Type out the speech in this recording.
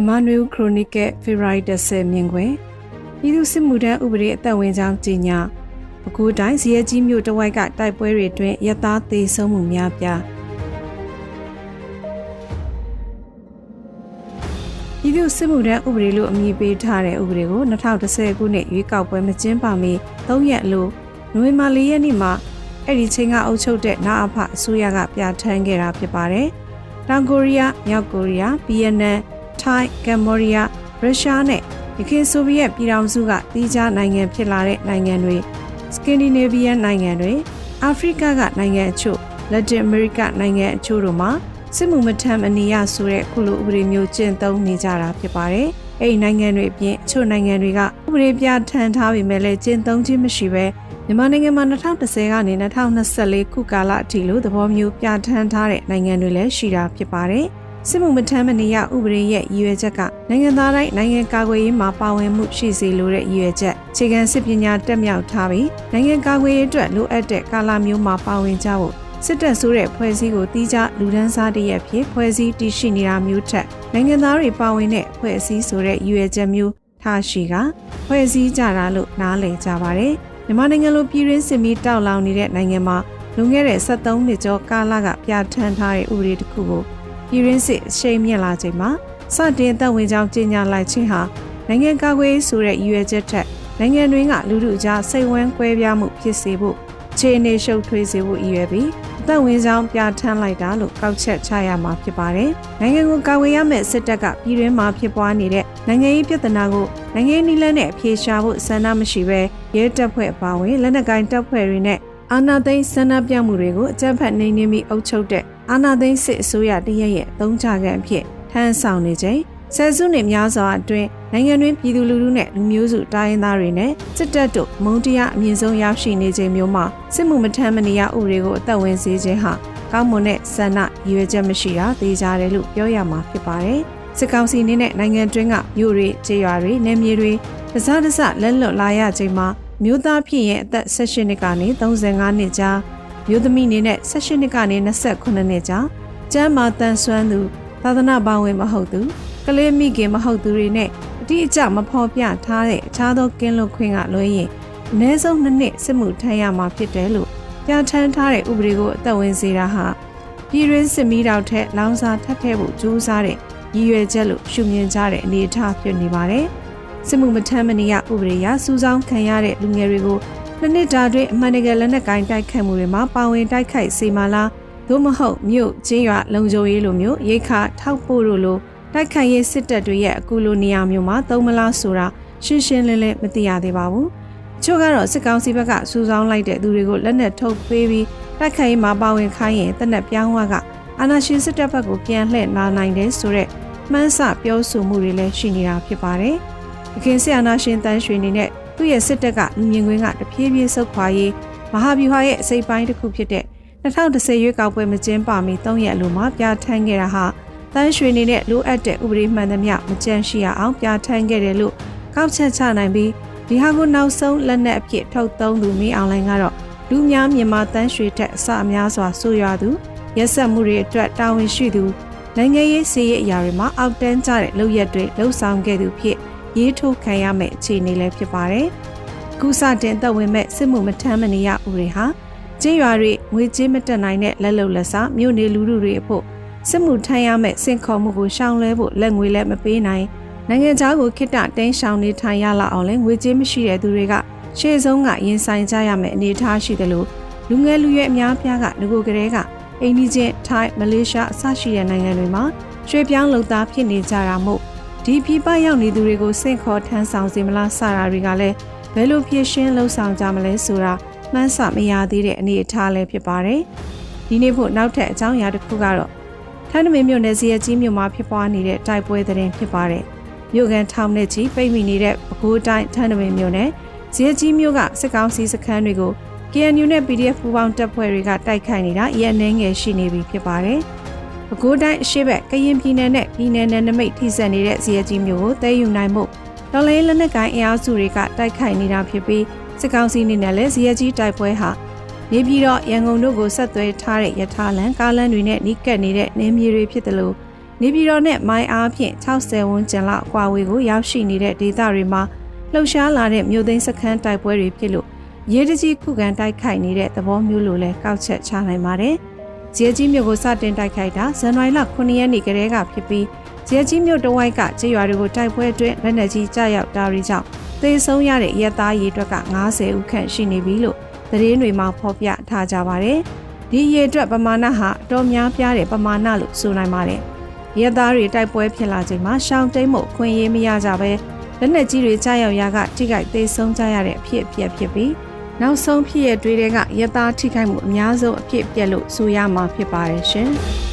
မြန်မာနွေဦးခရိုနီကယ်ဖေဖော်ဝါရီ10မြင်ခွင်ပြည်သူစစ်မှုထမ်းဥပဒေအသက်ဝင်ကြောင်းကြီးညာပဲခူးတိုင်းဇရဲကြီးမြို့တဝိုက်ကတိုက်ပွဲတွေအတွင်းရသားသေးဆုံးမှုများပြားပြည်သူစစ်မှုထမ်းဥပဒေလို့အမည်ပေးထားတဲ့ဥပဒေကို2010ခုနှစ်ရွေးကောက်ပွဲမကျင်းပမီ3ရက်လို့နိုဝင်ဘာ4ရက်နေ့မှာအဲ့ဒီချိန်ကအုပ်ချုပ်တဲ့နာအဖအစိုးရကပြဋ္ဌာန်းခဲ့တာဖြစ်ပါတယ်။တောင်ကိုရီးယား၊မြောက်ကိုရီးယား၊ဗီယက်နမ် ထိုင်းကမ္ဘောဒီးယားရုရှားနဲ့ယခင်ဆိုဗီယက်ပြည်ထောင်စုကတီးခြားနိုင်ငံဖြစ်လာတဲ့နိုင်ငံတွေစကင်ဒီနေဗီးယန်နိုင်ငံတွေအာဖရိကကနိုင်ငံအချို့လက်တင်အမေရိကနိုင်ငံအချို့တို့မှာစစ်မှုမထမ်းမနေရဆိုတဲ့ခုလိုဥပဒေမျိုးကျင့်သုံးနေကြတာဖြစ်ပါတယ်။အဲ့ဒီနိုင်ငံတွေအပြင်အချို့နိုင်ငံတွေကဥပဒေပြဋ္ဌာန်းထားပေမဲ့လည်းကျင့်သုံးခြင်းမရှိဘဲမြန်မာနိုင်ငံမှာ2010ကနေ2024ခုကာလအထိလို့သဘောမျိုးပြဋ္ဌာန်းထားတဲ့နိုင်ငံတွေလည်းရှိတာဖြစ်ပါတယ်။ စစ်မှုမထမ်းမနေရဥပဒေရဲ့ရည်ရွယ်ချက်ကနိုင်ငံသားတိုင်းနိုင်ငံကာကွယ်ရေးမှာပါဝင်မှုရှိစေလိုတဲ့ရည်ရွယ်ချက်ခြေခံစစ်ပညာတက်မြောက်ထားပြီးနိုင်ငံကာကွယ်ရေးအတွက်လိုအပ်တဲ့ကာလမျိုးမှာပါဝင်ကြဖို့စစ်တပ်ဆိုတဲ့ဖွဲ့စည်းကိုတီးခြားလူဒန်းစားတရက်ဖြစ်ဖွဲ့စည်းတည်ရှိနေတာမျိုးထက်နိုင်ငံသားတွေပါဝင်တဲ့ဖွဲ့စည်းဆိုတဲ့ရည်ရွယ်ချက်မျိုးထားရှိကဖွဲ့စည်းကြတာလို့နားလည်ကြပါတယ်မြန်မာနိုင်ငံလိုပြည်ရင်းစစ်မီတောက်လောင်နေတဲ့နိုင်ငံမှာလွန်ခဲ့တဲ့73နှစ်ကျော်ကာလကပြဋ္ဌာန်းထားတဲ့ဥပဒေတစ်ခုကို ပြည်ရင်းစစ်အရှိန်မြင့်လာချိန်မှာစတင်သက်ဝင်ကြောင်းကြေညာလိုက်ခြင်းဟာနိုင်ငံကာကွယ်ရေးဆိုတဲ့ရည်ရွယ်ချက်ထက်နိုင်ငံတွင်းကလူထုကြားစိတ်ဝမ်းကွဲပြားမှုဖြစ်စေဖို့ခြေအနေရှုပ်ထွေးစေဖို့ရည်ရွယ်ပြီးအသက်ဝင်ကြောင်းပြဋ္ဌာန်းလိုက်တာလို့ကောက်ချက်ချရမှာဖြစ်ပါတယ်။နိုင်ငံကိုကာကွယ်ရမယ့်စစ်တပ်ကပြည်တွင်းမှာဖြစ်ပွားနေတဲ့နိုင်ငံရေးပြဿနာကိုနိုင်ငံရေးနည်းလမ်းနဲ့အပြေရှားဖို့ဆန္ဒမရှိဘဲရဲတပ်ဖွဲ့အပါအဝင်လက်နက်ကိုင်တပ်ဖွဲ့တွေနဲ့အာဏာသိမ်းဆန္ဒပြမှုတွေကိုအကြမ်းဖက်နှိမ်နင်းပြီးအုပ်ချုပ်တဲ့ အာဏာသိမ်းစစ်အစိုးရတရက်ရဲ့သုံးချခံအဖြစ်ထမ်းဆောင်နေချိန်ဆယ်စုနှစ်များစွာအတွင်းနိုင်ငံတွင်းပြည်သူလူထုနဲ့လူမျိုးစုတိုင်းရင်းသားတွေနဲ့စစ်တပ်တို့မုံတရားအမြင့်ဆုံးရောက်ရှိနေချိန်မျိုးမှာစစ်မှုမထမ်းမနေရဥပဒေကိုအသက်ဝင်စေခြင်းဟာကောင်းမွန်တဲ့ဆန္ဒရည်ရွယ်ချက်မရှိတာသိကြတယ်လို့ပြောရမှာဖြစ်ပါတယ်။စစ်ကောင်စီအနေနဲ့နိုင်ငံတွင်းကမြို့တွေခြေရွာတွေနယ်မြေတွေတစားတစလက်လွတ်လာရချိန်မှာမြို့သားဖြစ်ရင်အသက်16နှစ်ကနေ35နှစ်ကြား မြို့သမီးအနေနဲ့18နှစ်ကနေ29နှစ်ကြားကျမ်းမာတန်ဆွမ်းသူသာသနာ့ဘောင်ဝင်မဟုတ်သူကလေးမိခင်မဟုတ်သူတွေနဲ့အတိအကျမဖော်ပြထားတဲ့အခြားသောကင်းလွတ်ခွင့်ကလွှဲရင်အနည်းဆုံးနှစ်နှစ်စစ်မှုထမ်းရမှာဖြစ်တယ်လို့ပြဋ္ဌာန်းထားတဲ့ဥပဒေကိုအသက်ဝင်စေတာဟာပြည်ရင်းစစ်မီးတောက်ထက်လောင်စာထပ်ထည့်ဖို့ကြိုးစားတဲ့ရည်ရွယ်ချက်လို့ရှုမြင်ကြတဲ့အနေအထားဖြစ်နေပါတယ်။စစ်မှုမထမ်းမနေရဥပဒေအရစူးစောင်းခံရတဲ့လူငယ်တွေကို နှစ်နှစ်တာတွင်အမှန်တကယ်လက်နက်ကိုင်တိုက်ခတ်မှုတွေမှာပါဝင်တိုက်ခိုက်စေမလားသို့မဟုတ်မြို့ချင်းရွာလုံခြုံရေးလိုမျိုးရိတ်ခါထောက်ပို့လို့လိုတိုက်ခိုက်ရေးစစ်တပ်တွေရဲ့အခုလိုနေရာမျိုးမှာသုံးမလားဆိုတာရှင်းရှင်းလင်းလင်းမသိရသေးပါဘူး။ချို့ကတော့စစ်ကောင်စီဘက်ကစူးစောင်းလိုက်တဲ့သူတွေကိုလက်နက်ထုတ်ပေးပြီးတိုက်ခိုက်ရေးမှာပါဝင်ခိုင်းရင်တနက်ပြောင်းဝကအာဏာရှင်စစ်တပ်ဘက်ကိုပြန်လှည့်လာနိုင်တယ်ဆိုတဲ့မှန်းဆပြောဆိုမှုတွေလည်းရှိနေတာဖြစ်ပါတယ်။။အခင်ဆရာနာရှင်တန်းရွှေနေနဲ့ သူ့ရဲ့စစ်တပ်ကလူမြင်ကွင်းကတဖြည်းဖြည်းဆုတ်ခွာရေးမဟာဗျူဟာရဲ့အစိပ်ပိုင်းတစ်ခုဖြစ်တဲ့2010ရွေးကောက်ပွဲမကျင်းပမီ3ရက်လိုမှပြဋ္ဌာန်းခဲ့တာဟာတန်းရွှေနေနဲ့လိုအပ်တဲ့ဥပဒေမှန်သမျှမကြန့်ရှိရအောင်ပြဋ္ဌာန်းခဲ့တယ်လို့ကောက်ချက်ချနိုင်ပြီးဒီဟာကိုနောက်ဆုံးလက်နက်အဖြစ်ထုတ်သုံးသူမင်းအောင်လိုင်းကတော့လူများမြန်မာတန်းရွှေထက်အစအများစွာဆိုရွာသူရက်ဆက်မှုတွေအတွက်တာဝန်ရှိသူနိုင်ငံရေးစီးရေးအရာတွေမှာအောက်တန်းကျတဲ့လုပ်ရက်တွေလှုပ်ဆောင်ခဲ့သူဖြစ် ရေးထိုးခံရမယ့်အခြေအနေလည်းဖြစ်ပါတယ်။ကုစတင်သက်ဝင်မဲ့စစ်မှုမထမ်းမနေရဥတွေဟာကျင်းရွာတွေငွေကြေးမတက်နိုင်တဲ့လက်လုံလက်စားမြို့နေလူထုတွေအဖို့စစ်မှုထမ်းရမယ့်စင်ခေါ်မှုကိုရှောင်လွှဲဖို့လက်ငွေလည်းမပေးနိုင်နိုင်ငံသားကိုခိတ္တတင်းရှောင်နေထိုင်ရလာအောင်လဲငွေကြေးမရှိတဲ့သူတွေကရှေ့ဆုံးကရင်ဆိုင်ကြရမယ့်အနေအထားရှိတယ်လို့လူငယ်လူရွယ်အများပြားကငကိုကလေးကအိန္ဒိချင်းထိုင်းမလေးရှားအစရှိတဲ့နိုင်ငံတွေမှာရွှေပြောင်းလုံသားဖြစ်နေကြတာမို့ ဒီပြည်ပရောက်နေသူတွေကိုစိတ်ခေါ်ထမ်းဆောင်စေမလားစတာတွေကလည်းဘယ်လိုဖြစ်ရှင်းလှုပ်ဆောင်ကြမလဲဆိုတာမှန်းဆမရသေးတဲ့အနေအထားလည်းဖြစ်ပါတယ်။ဒီနေ့ဖို့နောက်ထပ်အကြောင်းအရာတစ်ခုကတော့ထန်းတမင်းမြို့နယ်စီရကြီးမြို့မှာဖြစ်ပွားနေတဲ့တိုက်ပွဲသတင်းဖြစ်ပါတယ်။မြို့ကန်ထောင်နဲ့ချီပိတ်မိနေတဲ့ပဲခူးတိုင်းထန်းတမင်းမြို့နယ်စီရကြီးမြို့ကစစ်ကောင်စီစခန်းတွေကို KNU နဲ့ PDF ပူးပေါင်းတပ်ဖွဲ့တွေကတိုက်ခိုက်နေတာအရင်နှင်းငယ်ရှိနေပြီဖြစ်ပါတယ်။ ပဲခူးတိုင်းအရှိဘက်ကရင်ပြည်နယ်နဲ့ပြည်နယ်နယ်နိမိတ်ထိစပ်နေတဲ့ဇီယကြီးမျိုးကိုသိမ်းယူနိုင်မှုတော်လိုင်းလက်နက်ကိုင်အင်အားစုတွေကတိုက်ခိုက်နေတာဖြစ်ပြီးစစ်ကောင်စီအနေနဲ့လည်းဇီယကြီးတိုက်ပွဲဟာနေပြည်တော်ရန်ကုန်တို့ကိုဆက်သွဲထားတဲ့ရထားလမ်းကားလမ်းတွေနဲ့နီးကပ်နေတဲ့နေမြေတွေဖြစ်တယ်လို့နေပြည်တော်နဲ့မိုင်အားဖြင့်60ဝန်းကျင်လောက်အကွာအဝေးကိုရောက်ရှိနေတဲ့ဒေသတွေမှာလှုပ်ရှားလာတဲ့မြို့သိမ်းစခန်းတိုက်ပွဲတွေဖြစ်လို့ရဲတကြီးခုခံတိုက်ခိုက်နေတဲ့သဘောမျိုးလိုလဲကောက်ချက်ချနိုင်ပါတယ်။ ဂျေကြီးမြို့ကိုစတင်တိုက်ခိုက်တာဇန်နဝါရီလ9ရက်နေ့ကတည်းကဖြစ်ပြီးဂျေကြီးမြို့တဝိုက်ကကျေးရွာတွေကိုတိုက်ပွဲအတွင်းလက်နက်ကြီးကြားရောက်တာတွေကြောင့်သေဆုံးရတဲ့ရဲသားရေအတွက်က90ဦးခန့်ရှိနေပြီလို့သတင်းတွေမှာဖော်ပြထားကြပါတယ်။ဒီရေအတွက်ပမာဏဟာအတော်များပြားတဲ့ပမာဏလို့ဆိုနိုင်ပါတယ်။ရဲသားတွေတိုက်ပွဲဖြစ်လာချိန်မှာရှောင်းတိမ်မှုခွင့်ရေးမရကြဘဲလက်နက်ကြီးတွေကြားရောက်ရာကထိခိုက်သေဆုံးကြရတဲ့အဖြစ်အပျက်ဖြစ်ပြီး နောက်ဆုံးဖြစ်ရတွေးတဲ့ကရဲသားထိခိုက်မှုအများဆုံးအဖြစ်အပျက်လို့ဆိုရမှာဖြစ်ပါတယ်ရှင်။